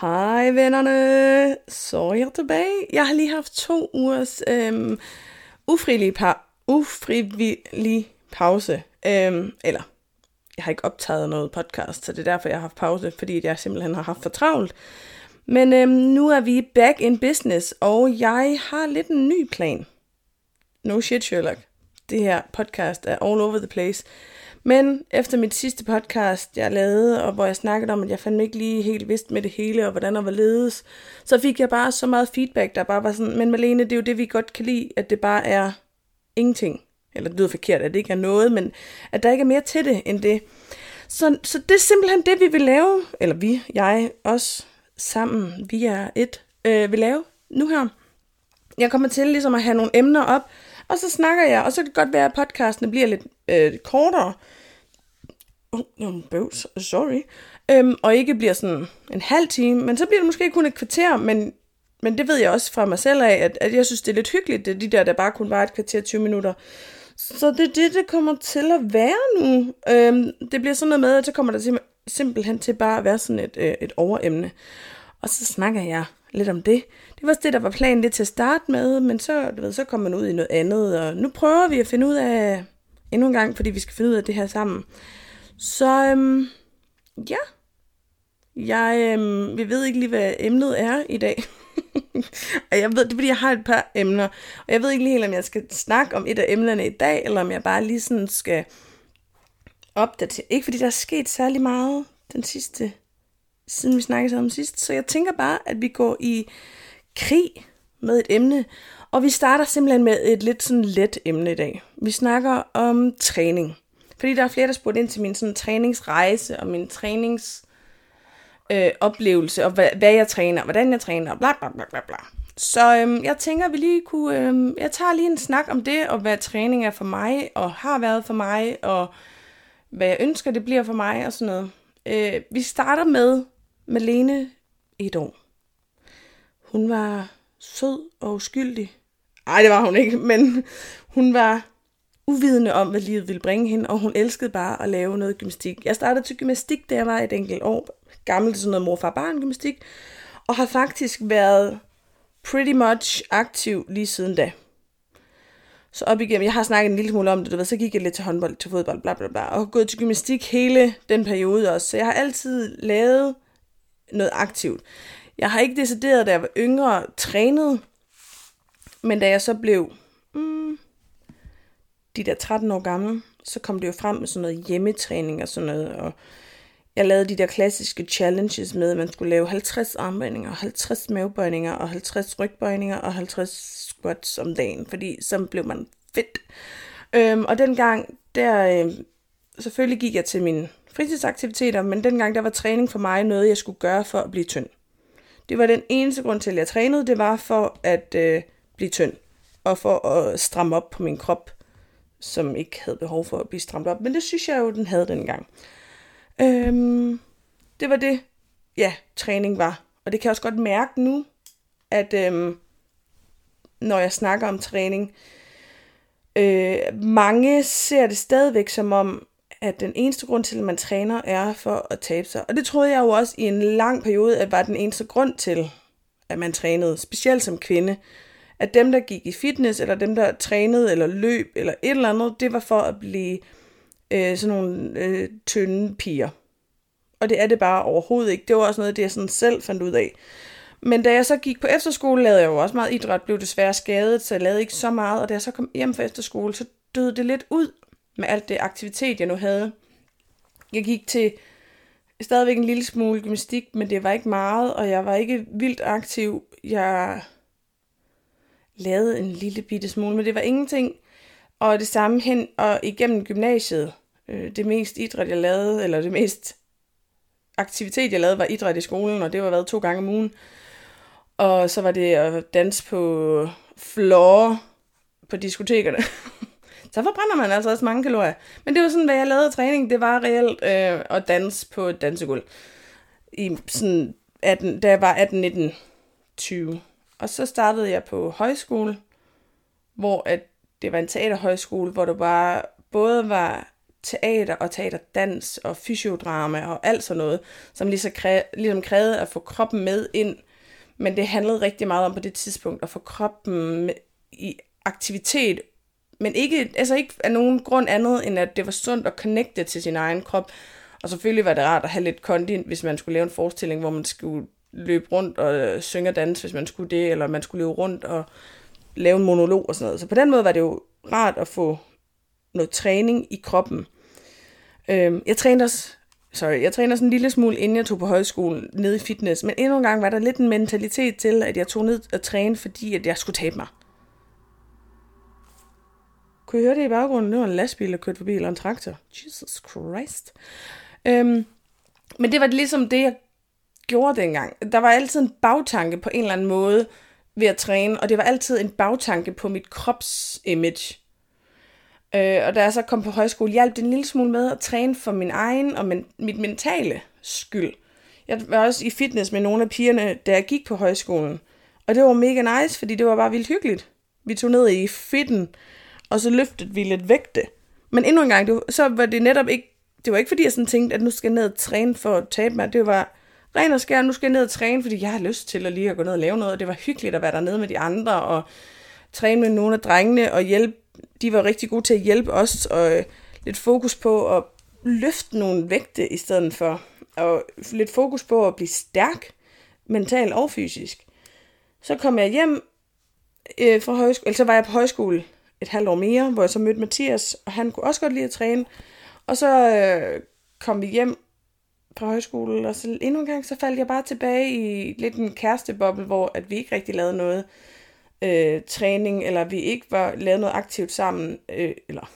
Hej vennerne, så er jeg tilbage. Jeg har lige haft to ugers øhm, ufrivillig, pa- ufrivillig pause. Øhm, eller, jeg har ikke optaget noget podcast, så det er derfor, jeg har haft pause, fordi jeg simpelthen har haft for travlt. Men øhm, nu er vi back in business, og jeg har lidt en ny plan. No shit, Sherlock. Det her podcast er all over the place. Men efter mit sidste podcast, jeg lavede, og hvor jeg snakkede om, at jeg fandme ikke lige helt vidste med det hele, og hvordan var ledes, så fik jeg bare så meget feedback, der bare var sådan, men Malene, det er jo det, vi godt kan lide, at det bare er ingenting. Eller det lyder forkert, at det ikke er noget, men at der ikke er mere til det end det. Så, så det er simpelthen det, vi vil lave, eller vi, jeg, os, sammen, vi er et, øh, vil lave nu her. Jeg kommer til ligesom at have nogle emner op, og så snakker jeg, og så kan det godt være, at podcasten bliver lidt øh, kortere. Oh, bøvs, sorry. Øhm, og ikke bliver sådan en halv time, men så bliver det måske kun et kvarter, men, men det ved jeg også fra mig selv af, at, at jeg synes, det er lidt hyggeligt, det de der, der bare kun var et kvarter 20 minutter. Så det er det, det kommer til at være nu. Øhm, det bliver sådan noget med, at så kommer der sim- simpelthen til bare at være sådan et, øh, et overemne. Og så snakker jeg lidt om det. Det var også det, der var planen lidt til at starte med, men så, du ved, så kommer man ud i noget andet, og nu prøver vi at finde ud af, endnu en gang, fordi vi skal finde ud af det her sammen. Så øhm, ja, jeg øhm, vi ved ikke lige, hvad emnet er i dag. og jeg ved, det er fordi, jeg har et par emner, og jeg ved ikke lige helt, om jeg skal snakke om et af emnerne i dag, eller om jeg bare lige sådan skal opdatere. Ikke fordi der er sket særlig meget den sidste, siden vi snakkede om sidst, så jeg tænker bare, at vi går i krig med et emne, og vi starter simpelthen med et lidt sådan let emne i dag. Vi snakker om træning. Fordi der er flere, der spurgte ind til min sådan træningsrejse og min trænings øh, oplevelse, og hvad, hvad jeg træner, hvordan jeg træner, bla bla bla bla bla. Så øhm, jeg tænker, at vi lige kunne, øhm, jeg tager lige en snak om det, og hvad træning er for mig, og har været for mig, og hvad jeg ønsker, det bliver for mig, og sådan noget. Øh, vi starter med Malene et år. Hun var sød og uskyldig. Nej, det var hun ikke, men hun var uvidende om, hvad livet ville bringe hende, og hun elskede bare at lave noget gymnastik. Jeg startede til gymnastik, da jeg var et enkelt år gammel, sådan noget morfar-barn gymnastik, og har faktisk været pretty much aktiv lige siden da. Så op igennem, jeg har snakket en lille smule om det, du ved, så gik jeg lidt til håndbold, til fodbold, bla bla bla, og gået til gymnastik hele den periode også. Så jeg har altid lavet noget aktivt. Jeg har ikke decideret, da jeg var yngre, trænet, men da jeg så blev mm, de der 13 år gamle, så kom det jo frem med sådan noget hjemmetræning og sådan noget, og jeg lavede de der klassiske challenges med, at man skulle lave 50 armbøjninger, 50 mavebøjninger, og 50 rygbøjninger, og 50 squats om dagen, fordi så blev man fedt. Øhm, og dengang, der, øh, selvfølgelig gik jeg til mine fritidsaktiviteter, men dengang der var træning for mig noget, jeg skulle gøre for at blive tynd. Det var den eneste grund til, at jeg trænede, det var for at øh, blive tynd, og for at stramme op på min krop, som ikke havde behov for at blive stramt op. Men det synes jeg jo, den havde dengang. Øhm, det var det, ja, træning var. Og det kan jeg også godt mærke nu, at øhm, når jeg snakker om træning, øh, mange ser det stadigvæk som om, at den eneste grund til, at man træner, er for at tabe sig. Og det troede jeg jo også i en lang periode, at var den eneste grund til, at man trænede, specielt som kvinde. At dem, der gik i fitness, eller dem, der trænede, eller løb, eller et eller andet, det var for at blive øh, sådan nogle øh, tynde piger. Og det er det bare overhovedet ikke. Det var også noget, det jeg sådan selv fandt ud af. Men da jeg så gik på efterskole, lavede jeg jo også meget idræt, blev desværre skadet, så jeg lavede ikke så meget. Og da jeg så kom hjem fra efterskole, så døde det lidt ud med alt det aktivitet, jeg nu havde. Jeg gik til stadigvæk en lille smule gymnastik, men det var ikke meget, og jeg var ikke vildt aktiv. Jeg lavede en lille bitte smule, men det var ingenting. Og det samme hen og igennem gymnasiet. Øh, det mest idræt, jeg lavede, eller det mest aktivitet, jeg lavede, var idræt i skolen, og det var været to gange om ugen. Og så var det at danse på floor på diskotekerne. så forbrænder man altså også mange kalorier. Men det var sådan, hvad jeg lavede træning, det var reelt øh, at danse på et dansegulv. I sådan 18, da jeg var 18, 19, 20. Og så startede jeg på højskole, hvor at det var en teaterhøjskole, hvor der bare både var teater og teaterdans og fysiodrama og alt sådan noget, som ligesom, kræ, ligesom krævede at få kroppen med ind. Men det handlede rigtig meget om på det tidspunkt at få kroppen i aktivitet, men ikke, altså ikke af nogen grund andet, end at det var sundt at connecte til sin egen krop. Og selvfølgelig var det rart at have lidt kondi, hvis man skulle lave en forestilling, hvor man skulle løbe rundt og øh, synge og danse, hvis man skulle det, eller man skulle løbe rundt og lave en monolog og sådan noget. Så på den måde var det jo rart at få noget træning i kroppen. Øhm, jeg trænede også, sorry, jeg træner sådan en lille smule, inden jeg tog på højskolen ned i fitness, men endnu en gang var der lidt en mentalitet til, at jeg tog ned og træne, fordi at jeg skulle tabe mig. Kunne I høre det i baggrunden? Det var en lastbil, der kørte forbi, eller en traktor. Jesus Christ. Øhm, men det var ligesom det, jeg gjorde dengang. Der var altid en bagtanke på en eller anden måde ved at træne, og det var altid en bagtanke på mit kropsimage. Øh, og da jeg så kom på højskole, hjalp det en lille smule med at træne for min egen og men, mit mentale skyld. Jeg var også i fitness med nogle af pigerne, da jeg gik på højskolen. Og det var mega nice, fordi det var bare vildt hyggeligt. Vi tog ned i fitten, og så løftede vi lidt vægte. Men endnu en gang, det var, så var det netop ikke, det var ikke fordi jeg sådan tænkte, at nu skal jeg ned og træne for at tabe mig. Det var ren og skær, nu skal jeg ned og træne, fordi jeg har lyst til at lige at gå ned og lave noget. Det var hyggeligt at være dernede med de andre og træne med nogle af drengene og hjælpe. De var rigtig gode til at hjælpe os og øh, lidt fokus på at løfte nogle vægte i stedet for. Og lidt fokus på at blive stærk, mentalt og fysisk. Så kom jeg hjem øh, fra højskole, eller så var jeg på højskole et halvt år mere, hvor jeg så mødte Mathias, og han kunne også godt lide at træne. Og så øh, kom vi hjem fra højskole, og så endnu en gang, så faldt jeg bare tilbage i lidt en kæresteboble, hvor at vi ikke rigtig lavede noget øh, træning, eller vi ikke var lavet noget aktivt sammen, øh, eller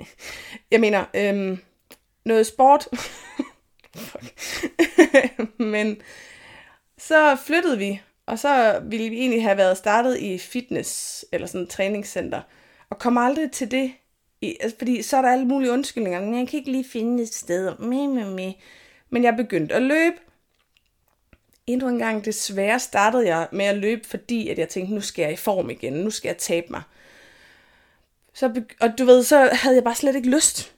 jeg mener, øh, noget sport. Men så flyttede vi, og så ville vi egentlig have været startet i fitness, eller sådan et træningscenter, og kom aldrig til det, i, altså, fordi så er der alle mulige undskyldninger. Men Jeg kan ikke lige finde et sted. Me, me, me. Men jeg begyndte at løbe. Endnu en gang desværre startede jeg med at løbe, fordi at jeg tænkte, nu skal jeg i form igen. Nu skal jeg tabe mig. Så, og du ved, så havde jeg bare slet ikke lyst.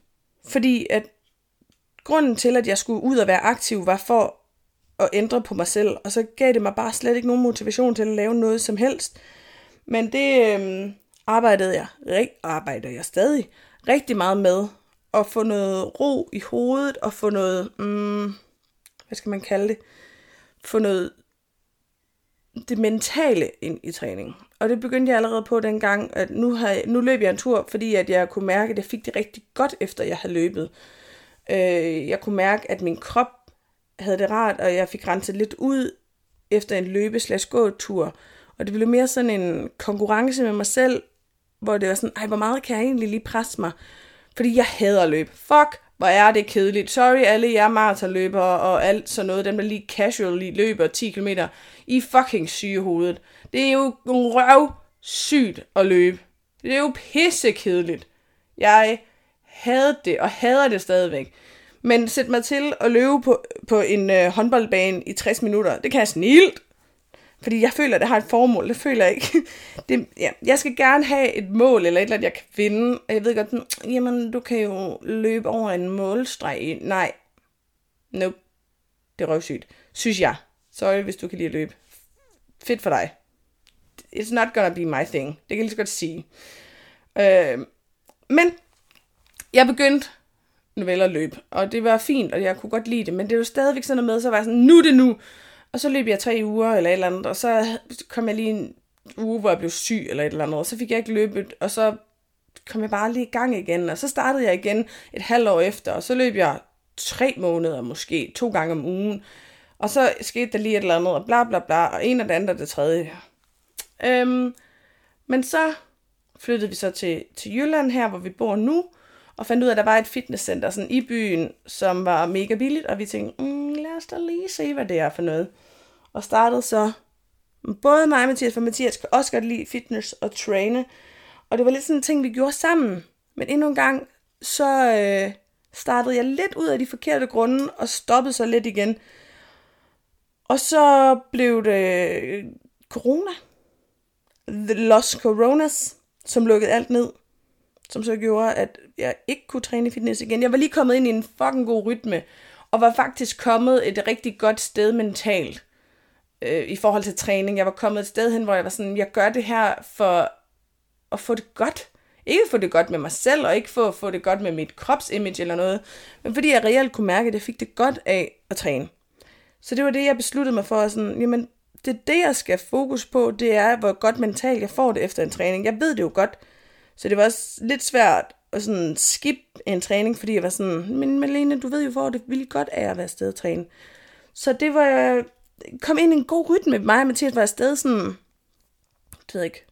Fordi at grunden til, at jeg skulle ud og være aktiv, var for at ændre på mig selv. Og så gav det mig bare slet ikke nogen motivation til at lave noget som helst. Men det øh, arbejdede jeg, arbejder jeg stadig rigtig meget med at få noget ro i hovedet, og få noget, mm, hvad skal man kalde det, få noget det mentale ind i træning. Og det begyndte jeg allerede på dengang, at nu, har nu løb jeg en tur, fordi at jeg kunne mærke, at jeg fik det rigtig godt, efter jeg havde løbet. Øh, jeg kunne mærke, at min krop havde det rart, og jeg fik renset lidt ud efter en løbe gåtur Og det blev mere sådan en konkurrence med mig selv, hvor det var sådan, ej, hvor meget kan jeg egentlig lige presse mig? Fordi jeg hader løb. Fuck, hvor er det kedeligt. Sorry alle jer maratonløbere og alt sådan noget, dem der lige casually løber 10 km. I er fucking syge hovedet. Det er jo røv sygt at løbe. Det er jo pissekedeligt. Jeg havde det, og hader det stadigvæk. Men sæt mig til at løbe på, på en øh, håndboldbane i 60 minutter. Det kan jeg snilt. Fordi jeg føler, at det har et formål. Det føler jeg ikke. Det, ja, jeg skal gerne have et mål, eller et eller andet, jeg kan vinde. Og jeg ved godt, jamen, du kan jo løbe over en målstreg. Nej. Nope. Det er røvsygt. Synes jeg. Sorry, hvis du kan lide at løbe. Fedt for dig. It's not gonna be my thing. Det kan jeg lige så godt sige. Øh, men jeg begyndte noveller at løbe, og det var fint, og jeg kunne godt lide det, men det var stadigvæk sådan noget med, så var jeg sådan, nu er det nu. Og så løb jeg tre uger eller et eller andet, og så kom jeg lige en uge, hvor jeg blev syg eller et eller andet, og så fik jeg ikke løbet, og så kom jeg bare lige i gang igen, og så startede jeg igen et halvt år efter, og så løb jeg tre måneder måske, to gange om ugen, og så skete der lige et eller andet, og bla bla bla, og en af det andet og det tredje. Øhm, men så flyttede vi så til, til Jylland her, hvor vi bor nu, og fandt ud af, at der var et fitnesscenter sådan i byen, som var mega billigt, og vi tænkte, mm, lad os da lige se, hvad det er for noget. Og startede så, både mig og Mathias, for Mathias kan også godt lide fitness og træne, og det var lidt sådan en ting, vi gjorde sammen. Men endnu en gang, så øh, startede jeg lidt ud af de forkerte grunde, og stoppede så lidt igen. Og så blev det øh, corona. The Lost Coronas, som lukkede alt ned. som så gjorde, at jeg ikke kunne træne fitness igen. Jeg var lige kommet ind i en fucking god rytme, og var faktisk kommet et rigtig godt sted mentalt øh, i forhold til træning. Jeg var kommet et sted hen, hvor jeg var sådan, jeg gør det her for at få det godt. Ikke få det godt med mig selv, og ikke for at få det godt med mit kropsimage eller noget, men fordi jeg reelt kunne mærke, at jeg fik det godt af at træne. Så det var det, jeg besluttede mig for, sådan, jamen, det er det, jeg skal fokus på, det er, hvor godt mentalt jeg får det efter en træning. Jeg ved det jo godt, så det var også lidt svært at sådan skip en træning, fordi jeg var sådan, men Malene, du ved jo, hvor det ville godt er at være afsted og træne. Så det var, kom ind i en god rytme med mig og Mathias var afsted sådan, det ved jeg ikke,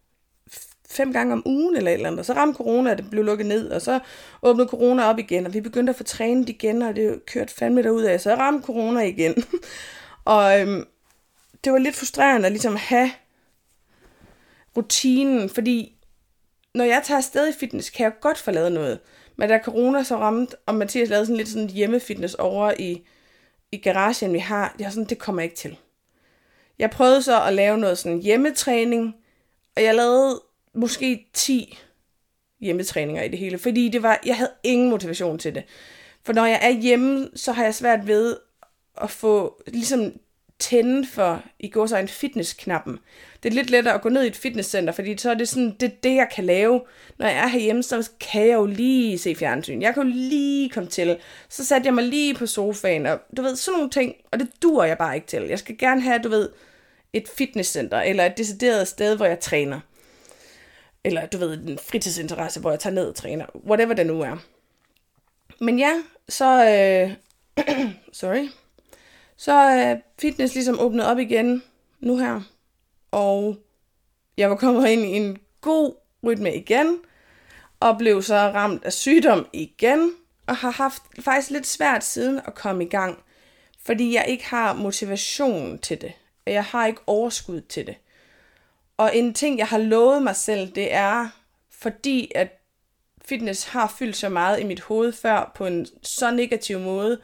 fem gange om ugen eller et eller andet. Og så ramte corona, og det blev lukket ned, og så åbnede corona op igen, og vi begyndte at få trænet igen, og det kørte fandme derud af. Så ramte corona igen. og øhm, det var lidt frustrerende at ligesom have rutinen, fordi når jeg tager afsted i fitness, kan jeg godt få lavet noget. Men da corona så ramte, og Mathias lavede sådan lidt sådan hjemmefitness over i, i garagen, vi har, jeg sådan, det kommer ikke til. Jeg prøvede så at lave noget sådan hjemmetræning, og jeg lavede måske 10 hjemmetræninger i det hele, fordi det var, jeg havde ingen motivation til det. For når jeg er hjemme, så har jeg svært ved at få ligesom tænde for, i går så en fitnessknappen. Det er lidt lettere at gå ned i et fitnesscenter, fordi så er det sådan, det er det, jeg kan lave. Når jeg er herhjemme, så kan jeg jo lige se fjernsyn. Jeg kan jo lige komme til. Så satte jeg mig lige på sofaen, og du ved, sådan nogle ting, og det dur jeg bare ikke til. Jeg skal gerne have, du ved, et fitnesscenter, eller et decideret sted, hvor jeg træner. Eller du ved, en fritidsinteresse, hvor jeg tager ned og træner. Whatever det nu er. Men ja, så... Øh, sorry så er fitness ligesom åbnet op igen nu her. Og jeg var kommet ind i en god rytme igen, og blev så ramt af sygdom igen, og har haft faktisk lidt svært siden at komme i gang, fordi jeg ikke har motivation til det. Og Jeg har ikke overskud til det. Og en ting, jeg har lovet mig selv, det er, fordi at fitness har fyldt så meget i mit hoved før på en så negativ måde,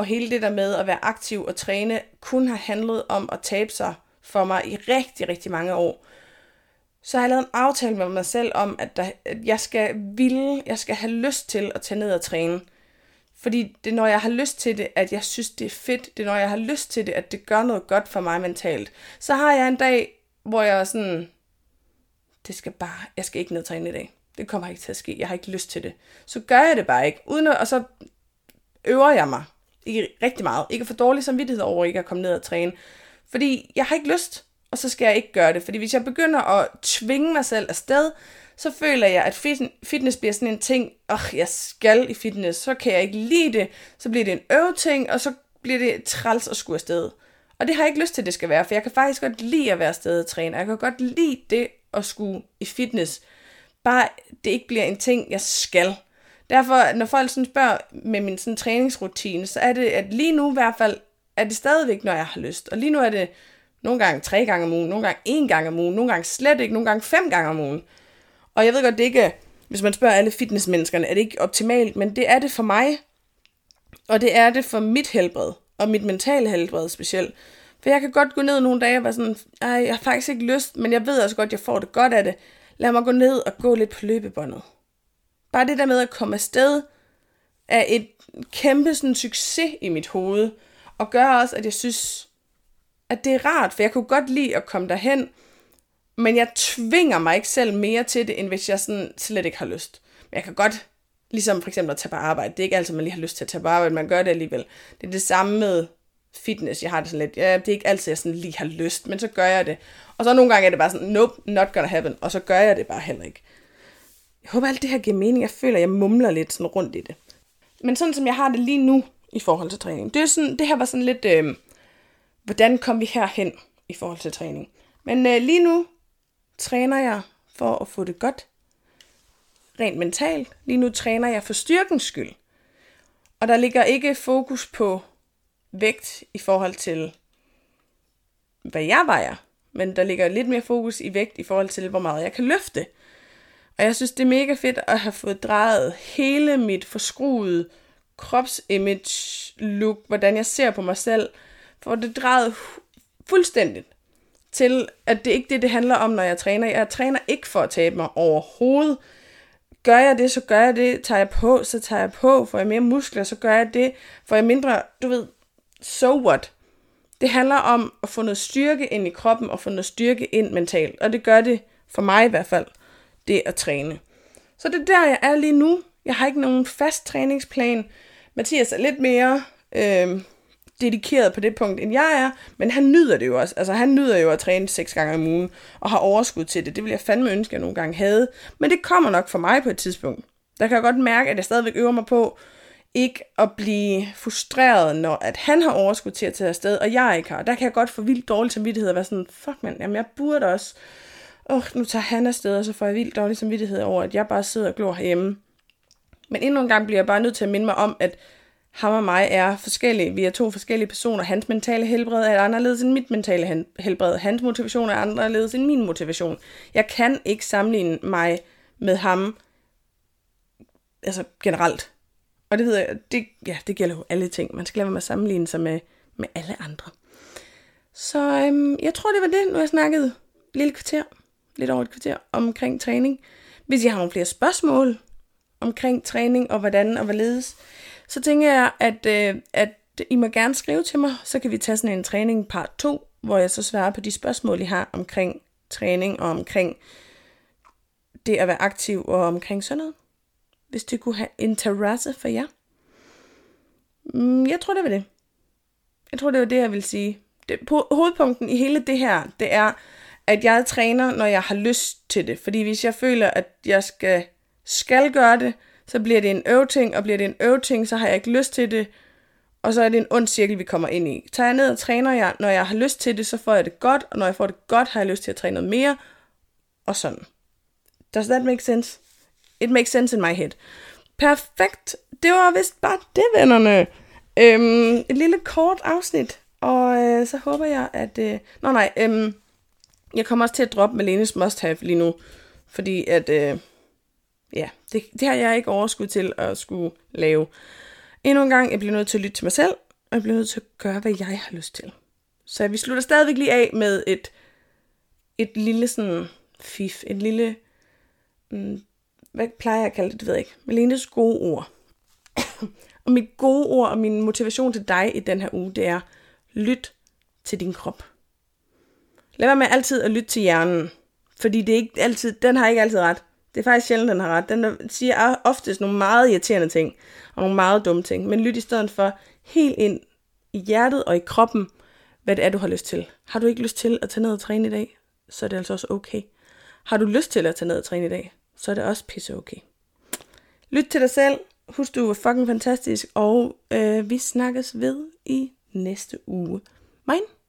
og hele det der med at være aktiv og træne kun har handlet om at tabe sig for mig i rigtig, rigtig mange år. Så har jeg lavet en aftale med mig selv om, at, der, at jeg skal ville, jeg skal have lyst til at tage ned og træne. Fordi det er, når jeg har lyst til det, at jeg synes, det er fedt. Det er, når jeg har lyst til det, at det gør noget godt for mig mentalt. Så har jeg en dag, hvor jeg er sådan, det skal bare, jeg skal ikke ned og træne i dag. Det kommer ikke til at ske. Jeg har ikke lyst til det. Så gør jeg det bare ikke. Uden at, og så øver jeg mig ikke rigtig meget. Ikke for dårlig samvittighed over ikke at komme ned og træne. Fordi jeg har ikke lyst, og så skal jeg ikke gøre det. Fordi hvis jeg begynder at tvinge mig selv afsted, så føler jeg, at fitness bliver sådan en ting, åh, jeg skal i fitness, så kan jeg ikke lide det, så bliver det en øveting, og så bliver det træls at skulle afsted. Og det har jeg ikke lyst til, at det skal være, for jeg kan faktisk godt lide at være afsted og træne. Jeg kan godt lide det at skulle i fitness. Bare det ikke bliver en ting, jeg skal. Derfor, når folk sådan spørger med min sådan, træningsrutine, så er det, at lige nu i hvert fald, er det stadigvæk, når jeg har lyst. Og lige nu er det nogle gange tre gange om ugen, nogle gange en gang om ugen, nogle gange slet ikke, nogle gange fem gange om ugen. Og jeg ved godt, det ikke hvis man spørger alle fitnessmenneskerne, er det ikke optimalt, men det er det for mig. Og det er det for mit helbred, og mit mentale helbred specielt. For jeg kan godt gå ned nogle dage og være sådan, ej, jeg har faktisk ikke lyst, men jeg ved også godt, at jeg får det godt af det. Lad mig gå ned og gå lidt på løbebåndet. Bare det der med at komme afsted er et kæmpe sådan, succes i mit hoved, og gør også, at jeg synes, at det er rart, for jeg kunne godt lide at komme derhen, men jeg tvinger mig ikke selv mere til det, end hvis jeg sådan slet ikke har lyst. Men jeg kan godt, ligesom for eksempel at tage på arbejde, det er ikke altid, man lige har lyst til at tage på arbejde, man gør det alligevel. Det er det samme med fitness, jeg har det sådan lidt, ja, det er ikke altid, jeg sådan lige har lyst, men så gør jeg det. Og så nogle gange er det bare sådan, nope, not gonna happen, og så gør jeg det bare heller ikke. Jeg håber, alt det her giver mening. Jeg føler, jeg mumler lidt sådan rundt i det. Men sådan som jeg har det lige nu i forhold til træning. Det, er sådan, det her var sådan lidt, øh, hvordan kom vi herhen i forhold til træning. Men øh, lige nu træner jeg for at få det godt. Rent mentalt. Lige nu træner jeg for styrkens skyld. Og der ligger ikke fokus på vægt i forhold til, hvad jeg vejer. Men der ligger lidt mere fokus i vægt i forhold til, hvor meget jeg kan løfte. Og jeg synes, det er mega fedt at have fået drejet hele mit forskruede kropsimage look, hvordan jeg ser på mig selv, for det drejet fuldstændigt til, at det ikke det, det handler om, når jeg træner. Jeg træner ikke for at tabe mig overhovedet. gør jeg det, så gør jeg det. Tager jeg på, så tager jeg på. Får jeg mere muskler, så gør jeg det. Får jeg mindre, du ved, so what? Det handler om at få noget styrke ind i kroppen og få noget styrke ind mentalt. Og det gør det for mig i hvert fald, det at træne. Så det er der, jeg er lige nu. Jeg har ikke nogen fast træningsplan. Mathias er lidt mere øh, dedikeret på det punkt, end jeg er, men han nyder det jo også. Altså, han nyder jo at træne seks gange om ugen, og har overskud til det. Det vil jeg fandme ønske, at jeg nogle gange havde. Men det kommer nok for mig på et tidspunkt. Der kan jeg godt mærke, at jeg stadigvæk øver mig på, ikke at blive frustreret, når at han har overskud til at tage afsted, og jeg ikke har. Der kan jeg godt få vildt dårlig samvittighed og være sådan, fuck mand, jamen jeg burde også. Åh, oh, nu tager han afsted, og så får jeg vildt dårlig samvittighed over, at jeg bare sidder og glor herhjemme. Men endnu en gang bliver jeg bare nødt til at minde mig om, at ham og mig er forskellige. Vi er to forskellige personer. Hans mentale helbred er anderledes end mit mentale helbred. Hans motivation er anderledes end min motivation. Jeg kan ikke sammenligne mig med ham altså generelt. Og det ved jeg, det, ja, det gælder jo alle ting. Man skal lade være med at sammenligne sig med, med alle andre. Så øhm, jeg tror, det var det, nu har jeg snakket lille kvarter, lidt over et kvarter, omkring træning. Hvis I har nogle flere spørgsmål omkring træning og hvordan og hvorledes, så tænker jeg, at, øh, at I må gerne skrive til mig, så kan vi tage sådan en træning part 2, hvor jeg så svarer på de spørgsmål, I har omkring træning og omkring det at være aktiv og omkring sådan noget. Hvis det kunne have interesse for jer. Mm, jeg tror, det var det. Jeg tror, det var det, jeg vil sige. Det, på, hovedpunkten i hele det her, det er, at jeg træner, når jeg har lyst til det. Fordi hvis jeg føler, at jeg skal, skal gøre det, så bliver det en øvting, og bliver det en øvting, så har jeg ikke lyst til det, og så er det en ond cirkel, vi kommer ind i. Tager jeg ned og træner jeg, når jeg har lyst til det, så får jeg det godt, og når jeg får det godt, har jeg lyst til at træne noget mere, og sådan. Does that make sense? It makes sense in my head. Perfekt. Det var vist bare det, vennerne. Øhm, et lille kort afsnit, og øh, så håber jeg, at... Øh, nå nej, øhm, jeg kommer også til at droppe Malenes must have lige nu, fordi at... Øh, ja, det, det har jeg ikke overskud til at skulle lave. Endnu en gang, jeg bliver nødt til at lytte til mig selv, og jeg bliver nødt til at gøre, hvad jeg har lyst til. Så vi slutter stadigvæk lige af med et, et lille sådan fif, et lille, mm, hvad plejer jeg at kalde det, det ved jeg ikke, Malenes gode ord. og mit gode ord og min motivation til dig i den her uge, det er, lyt til din krop. Lad være med altid at lytte til hjernen, fordi det er ikke altid, den har ikke altid ret. Det er faktisk sjældent, den har ret. Den øh, siger oftest nogle meget irriterende ting, og nogle meget dumme ting. Men lyt i stedet for helt ind i hjertet og i kroppen, hvad det er, du har lyst til. Har du ikke lyst til at tage ned og træne i dag, så er det altså også okay. Har du lyst til at tage ned og træne i dag, så er det også pisse okay. Lyt til dig selv. Husk, du er fucking fantastisk, og øh, vi snakkes ved i næste uge. Mine?